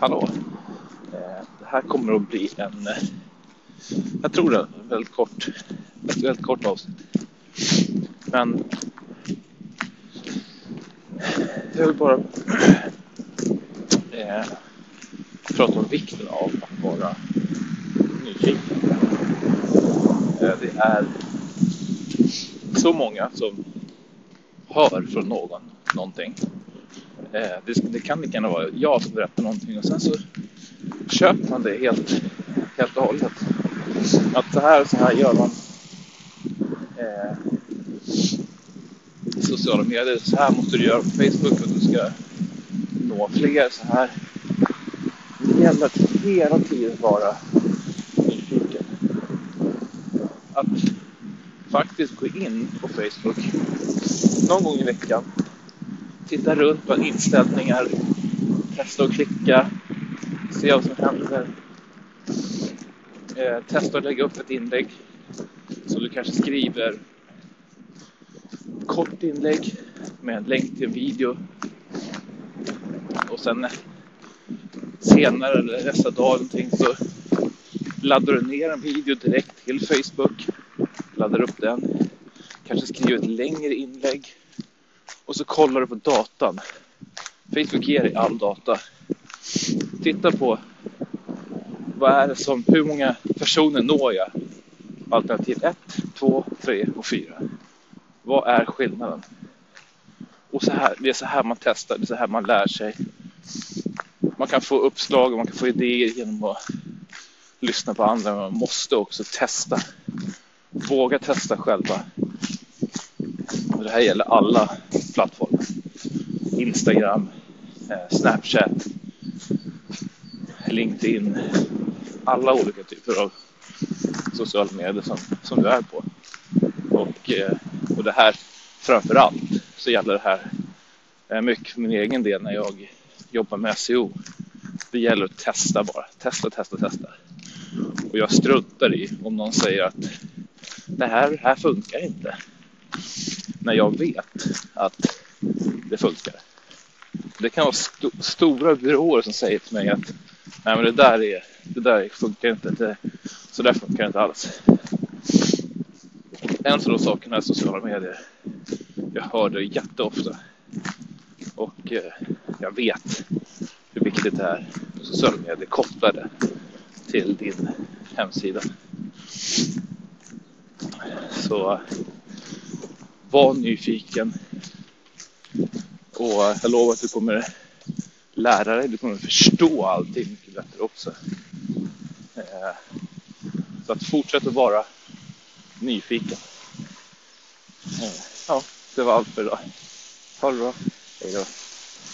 Hallå. Eh, det här kommer att bli en, eh, jag tror det, väldigt kort, ett väldigt kort avsnitt. Men jag vill bara eh, prata om vikten av att vara nyfiken. Eh, Det är så många som hör från någon någonting. Eh, det, det kan lika gärna vara jag som berättar någonting och sen så köper man det helt, helt och hållet. Att så här så här gör man eh, i sociala medier. Så här måste du göra på Facebook för att du ska nå fler så här. Det gäller att hela tiden vara nyfiken. Att faktiskt gå in på Facebook någon gång i veckan. Titta runt på inställningar. Testa att klicka. Se vad som händer. Eh, testa att lägga upp ett inlägg. Så du kanske skriver kort inlägg med en länk till en video. Och sen senare eller nästa dag någonting så laddar du ner en video direkt till Facebook. Laddar upp den. Kanske skriver ett längre inlägg. Och så kollar du på datan. Facebook ger dig all data. Titta på vad är det som, hur många personer når jag? Alternativ 1, 2, 3 och 4. Vad är skillnaden? Och så här, det är så här man testar, det är så här man lär sig. Man kan få uppslag och man kan få idéer genom att lyssna på andra, men man måste också testa. Våga testa själva. Och det här gäller alla plattformar. Instagram, eh, Snapchat, LinkedIn, alla olika typer av sociala medier som, som du är på. Och, eh, och det här framför allt så gäller det här eh, mycket för min egen del när jag jobbar med SEO. Det gäller att testa bara. Testa, testa, testa. Och jag struntar i om någon säger att det här, här funkar inte. När jag vet att det funkar. Det kan vara st stora byråer som säger till mig att nej men det där, är, det där funkar inte. Det, så där funkar det inte alls. En av de sakerna är sociala medier. Jag hör det jätteofta. Och eh, jag vet hur viktigt det är med sociala medier kopplade till din hemsida. Så var nyfiken. Och eh, jag lovar att du kommer lära dig, du kommer förstå allting mycket bättre också. Eh, så att fortsätt att vara nyfiken. Eh, ja, det var allt för idag. Ha det bra. Hej då.